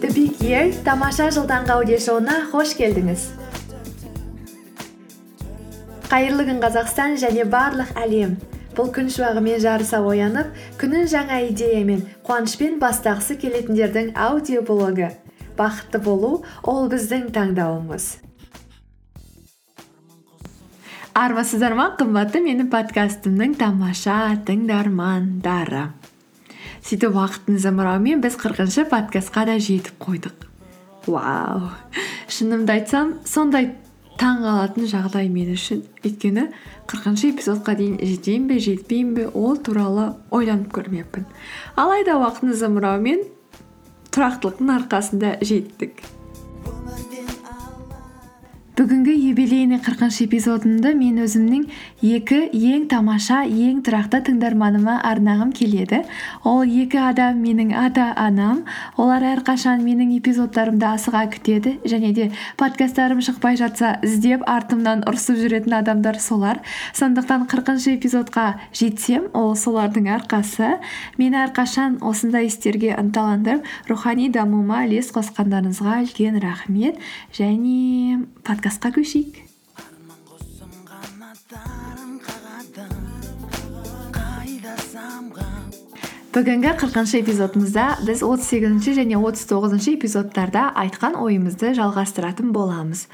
The тамаша жыл таңғы аудиошоуына қош келдіңіз. Қайырлы күн қазақстан және барлық әлем. Бұл күн шуағымен жарыса оянып күнін жаңа идеямен қуанышпен бастағысы келетіндердің аудиоблогы. Бақытты болу ол біздің таңдауымыз. Армысыздар ма қымбатты менің подкастымның тамаша тыңдармандары. Сөйтіп уақыттың зымырауымен біз қырқыншы подкастқа да жетіп қойдық. Вау! Шынымды айтсам сондай таң қалатын жағдай мен үшін. Өйткені қырқыншы эпизодқа дейін жетейін бе жетпеймін бе ол туралы ойланып көрмеппін. Алайда уақыттың зымырауымен тұрақтылықтың арқасында жеттік. Бүгінгі юбилейный қырқыншы эпизодымды мен өзімнің екі ең тамаша ең тұрақты тыңдарманыма арнағым келеді. Ол екі адам менің ата анам олар әрқашан менің эпизодтарымды асыға күтеді және де подкасттарым шықпай жатса іздеп артымнан ұрысып жүретін адамдар солар. Сондықтан қырқыншы эпизодқа жетсем ол солардың арқасы. Мені әрқашан осындай істерге ынталандырып рухани дамуыма үлес қосқандарыңызға үлкен рахмет және подкастқа бүгінгі қырқыншы эпизодымызда біз отыз сегізінші және отыз тоғызыншы эпизодтарда айтқан ойымызды жалғастыратын боламыз.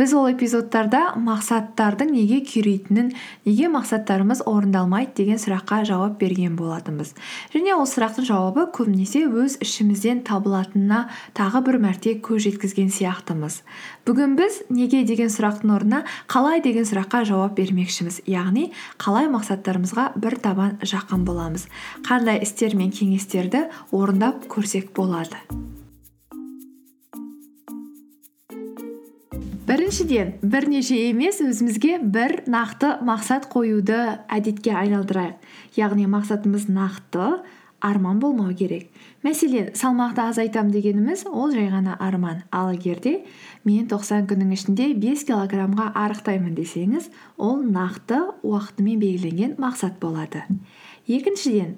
Біз ол эпизодтарда мақсаттардың неге күйрейтінін неге мақсаттарымыз орындалмайды деген сұраққа жауап берген болатынбыз. Және ол сұрақтың жауабы көбінесе өз ішімізден табылатынына тағы бір мәрте көз жеткізген сияқтымыз. Бүгін біз неге? деген сұрақтың орнына қалай? деген сұраққа жауап бермекшіміз. Яғни қалай мақсаттарымызға бір табан жақын боламыз. Қандай істер мен кеңестерді орындап көрсек болады. Біріншіден бірнеше емес өзімізге бір нақты мақсат қоюды әдетке айналдырайық. Яғни мақсатымыз нақты арман болмау керек. Мәселен салмақты азайтамын дегеніміз ол жай ғана арман. Ал егер де мен тоқсан күннің ішінде бес килограммға арықтаймын десеңіз ол нақты уақытымен белгіленген мақсат болады. Екіншіден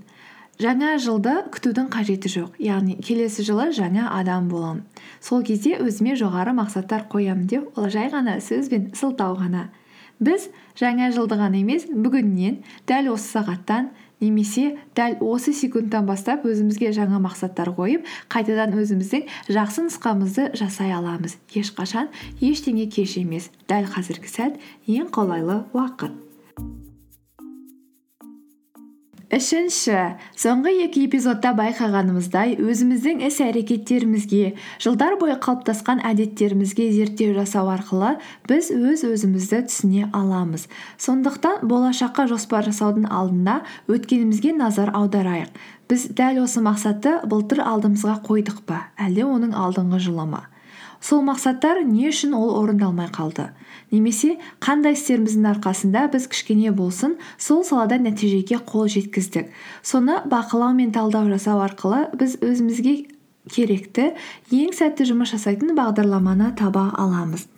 жаңа жылды күтудің қажеті жоқ. Яғни келесі жылы жаңа адам боламын сол кезде өзіме жоғары мақсаттар қоямын деп ол жай ғана сөз бен сылтау ғана. Біз жаңа жылды ғана емес бүгіннен дәл осы сағаттан немесе дәл осы секундтан бастап өзімізге жаңа мақсаттар қойып қайтадан өзіміздің жақсы нұсқамызды жасай аламыз. Ешқашан ештеңе кеш емес. Дәл қазіргі сәт ең қолайлы уақыт. Үшінші соңғы екі эпизодта байқағанымыздай өзіміздің іс әрекеттерімізге жылдар бойы қалыптасқан әдеттерімізге зерттеу жасау арқылы біз өз өзімізді түсіне аламыз. Сондықтан болашаққа жоспар жасаудың алдында өткенімізге назар аударайық. Біз дәл осы мақсатты былтыр алдымызға қойдық па? Әлде оның алдыңғы жылы ма? Сол мақсаттар не үшін ол орындалмай қалды? Немесе қандай істеріміздің арқасында біз кішкене болсын сол салада нәтижеге қол жеткіздік. Соны бақылау мен талдау жасау арқылы біз өзімізге керекті ең сәтті жұмыс жасайтын бағдарламаны таба аламыз.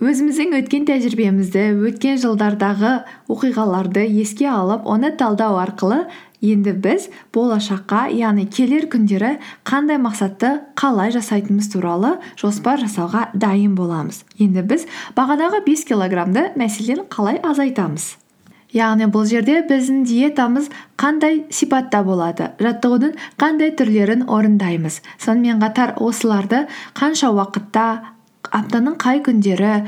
Өзіміздің өткен тәжірибемізді өткен жылдардағы оқиғаларды еске алып оны талдау арқылы енді біз болашаққа яғни келер күндері қандай мақсатты қалай жасайтынымыз туралы жоспар жасауға дайын боламыз. Енді біз бағанағы бес килограммды мәселен қалай азайтамыз? Яғни бұл жерде біздің диетамыз қандай сипатта болады? Жаттығудың қандай түрлерін орындаймыз? Сонымен қатар осыларды қанша уақытта аптаның қай күндері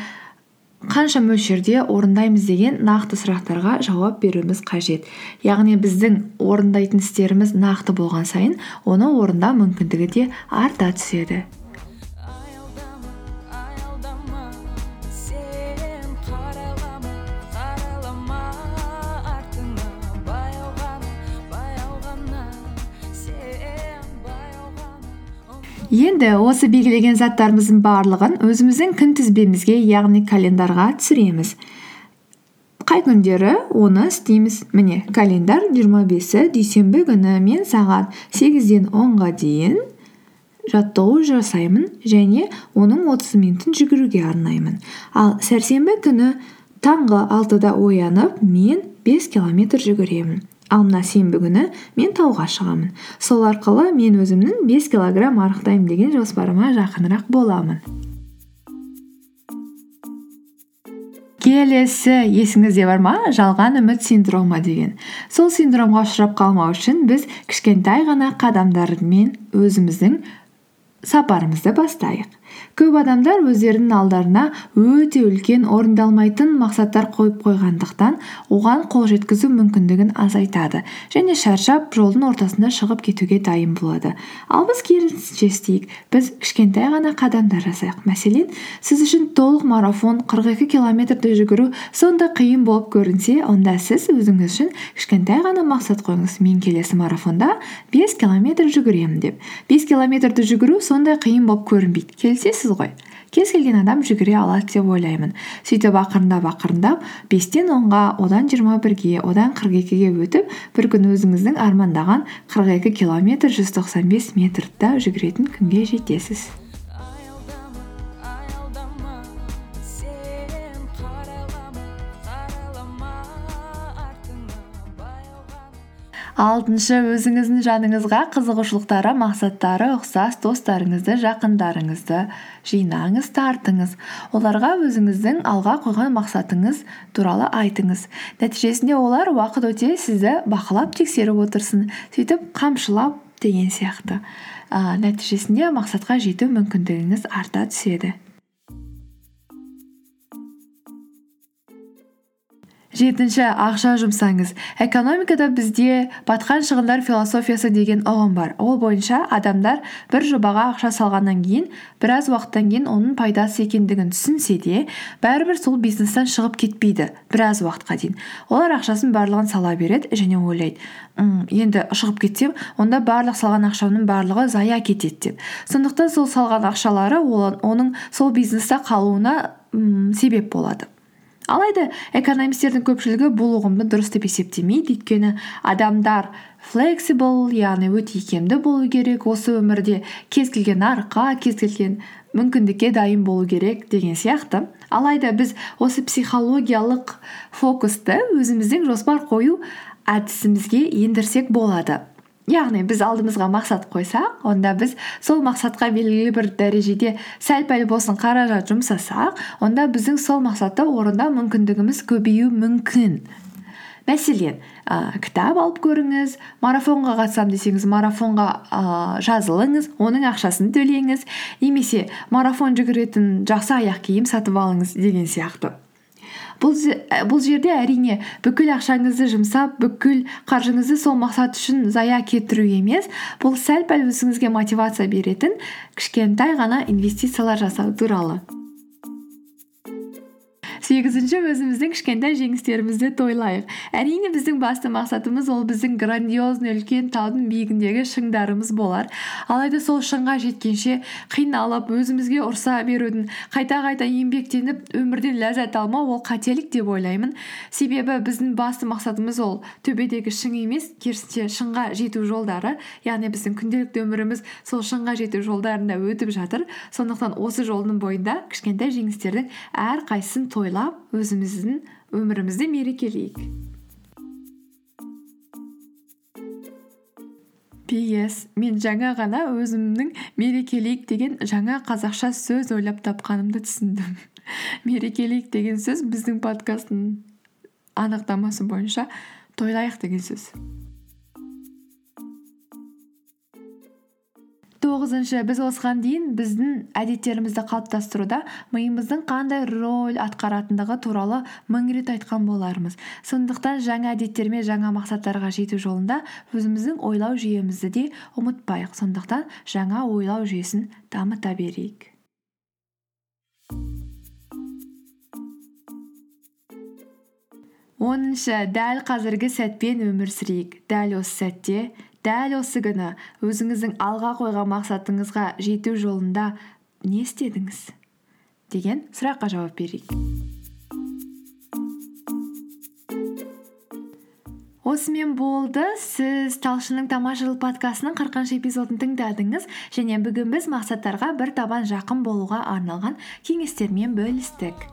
қанша мөлшерде орындаймыз деген нақты сұрақтарға жауап беруіміз қажет. Яғни біздің орындайтын істеріміз нақты болған сайын оны орындау мүмкіндігі де арта түседі. Енді осы белгілеген заттарымыздың барлығын өзіміздің күнтізбемізге яғни календарға түсіреміз. Қай күндері оны істейміз міне жиырма бесі дүйсенбі күні. Мен сағат сегізден онға дейін жаттығу жасаймын және оның отыз минутын жүгіруге арнаймын. Ал сәрсенбі күні таңғы алтыда оянып мен бес километр жүгіремін. Ал мына сенбі күні мен тауға шығамын. Сол арқылы мен өзімнің бес килограмм арықтаймын деген жоспарыма жақынырақ боламын. Келесі есіңізде бар ма? Жалған үміт синдромы деген. Сол синдромға ұшырап қалмау үшін біз кішкентай ғана қадамдармен өзіміздің сапарымызды бастайық. Көп адамдар өздерінің алдарына өте үлкен орындалмайтын мақсаттар қойып қойғандықтан оған қол жеткізу мүмкіндігін азайтады және шаршап жолдың ортасында шығып кетуге дайын болады. Ал біз керісінше істейік. Біз кішкентай ғана қадамдар жасайық. Мәселен сіз үшін толық марафон қырық екі километрді жүгіру сондай қиын болып көрінсе онда сіз өзіңіз үшін кішкентай ғана мақсат қойыңыз. Мен келесі марафонда бес километр жүгіремін деп. Бес километрді жүгіру сондай қиын болып көрінбейді. Келісесіз ғой. Кез келген адам жүгіре алады деп ойлаймын. Сөйтіп ақырындап ақырындап бестен онға одан жиырма бірге одан қырық екіге өтіп бір күні өзіңіздің армандаған қырық екі километр жүз тоқсан бес метрді жүгіретін күнге жетесіз. Алтыншы өзіңіздің жаныңызға қызығушылықтары мақсаттары ұқсас достарыңызды жақындарыңызды жинаңыз тартыңыз. Оларға өзіңіздің алға қойған мақсатыңыз туралы айтыңыз. Нәтижесінде олар уақыт өте сізді бақылап тексеріп отырсын сөйтіп қамшылап деген сияқты. Ә, нәтижесінде мақсатқа жету мүмкіндігіңіз арта түседі. Жетінші ақша жұмсаңыз. Экономикада бізде батқан шығындар философиясы деген ұғым бар. Ол бойынша адамдар бір жобаға ақша салғаннан кейін біраз уақыттан кейін оның пайдасы екендігін түсінсе де бәрібір сол бизнестен шығып кетпейді біраз уақытқа дейін. Олар ақшасын барлығын сала береді және ойлайды енді шығып кетсем онда барлық салған ақшамның барлығы зая кетеді деп. Сондықтан сол салған ақшалары оның сол бизнесте қалуына себеп болады. Алайда экономисттердің көпшілігі бұл ұғымды дұрыс деп есептемейді. Өйткені адамдар флексибл яғни өте икемді болу керек. Осы өмірде кез келген нарыққа кез келген мүмкіндікке дайын болу керек деген сияқты. Алайда біз осы психологиялық фокусты өзіміздің жоспар қою әдісімізге ендірсек болады. Яғни біз алдымызға мақсат қойсақ онда біз сол мақсатқа белгілі бір дәрежеде сәл пәл болсын қаражат жұмсасақ онда біздің сол мақсатты орындау мүмкіндігіміз көбеюі мүмкін. Мәселен ә, кітап алып көріңіз марафонға қатысамын десеңіз марафонға ә, жазылыңыз оның ақшасын төлеңіз немесе марафон жүгіретін жақсы аяқ киім сатып алыңыз деген сияқты. Бұл, бұл жерде әрине бүкіл ақшаңызды жұмсап бүкіл қаржыңызды сол мақсат үшін зая кетіру емес бұл сәл пәл өзіңізге мотивация беретін кішкентай ғана инвестициялар жасау туралы. Сегізінші өзіміздің кішкентай жеңістерімізді тойлайық. Әрине біздің басты мақсатымыз ол біздің грандиозный үлкен таудың биігіндегі шыңдарымыз болар. Алайда сол шыңға жеткенше қиналып өзімізге ұрса берудің қайта қайта еңбектеніп өмірден ләззат алмау ол қателік деп ойлаймын. Себебі біздің басты мақсатымыз ол төбедегі шың емес керісінше шыңға жету жолдары. Яғни біздің күнделікті өміріміз сол шыңға жету жолдарында өтіп жатыр. Сондықтан осы жолдың бойында кішкентай жеңістердің әрқайсысын тойлап өзіміздің өмірімізді мерекелейік пс мен жаңа ғана өзімнің мерекелейік деген жаңа қазақша сөз ойлап тапқанымды түсіндім мерекелейік деген сөз біздің подкасттың анықтамасы бойынша тойлайық деген сөз тоғызыншы біз осыған дейін біздің әдеттерімізді қалыптастыруда миымыздың қандай роль атқаратындығы туралы мың рет айтқан болармыз. Сондықтан жаңа әдеттер мен жаңа мақсаттарға жету жолында өзіміздің ойлау жүйемізді де ұмытпайық. Сондықтан жаңа ойлау жүйесін дамыта берейік. Оныншы дәл қазіргі сәтпен өмір сүрейік. Дәл осы сәтте дәл осы күні өзіңіздің алға қойған мақсатыңызға жету жолында не істедіңіз? деген сұраққа жауап берейік. Осымен болды. Сіз талшынның тамаша жыл подкастының қырқыншы эпизодын тыңдадыңыз және бүгін біз мақсаттарға бір табан жақын болуға арналған кеңестермен бөлістік.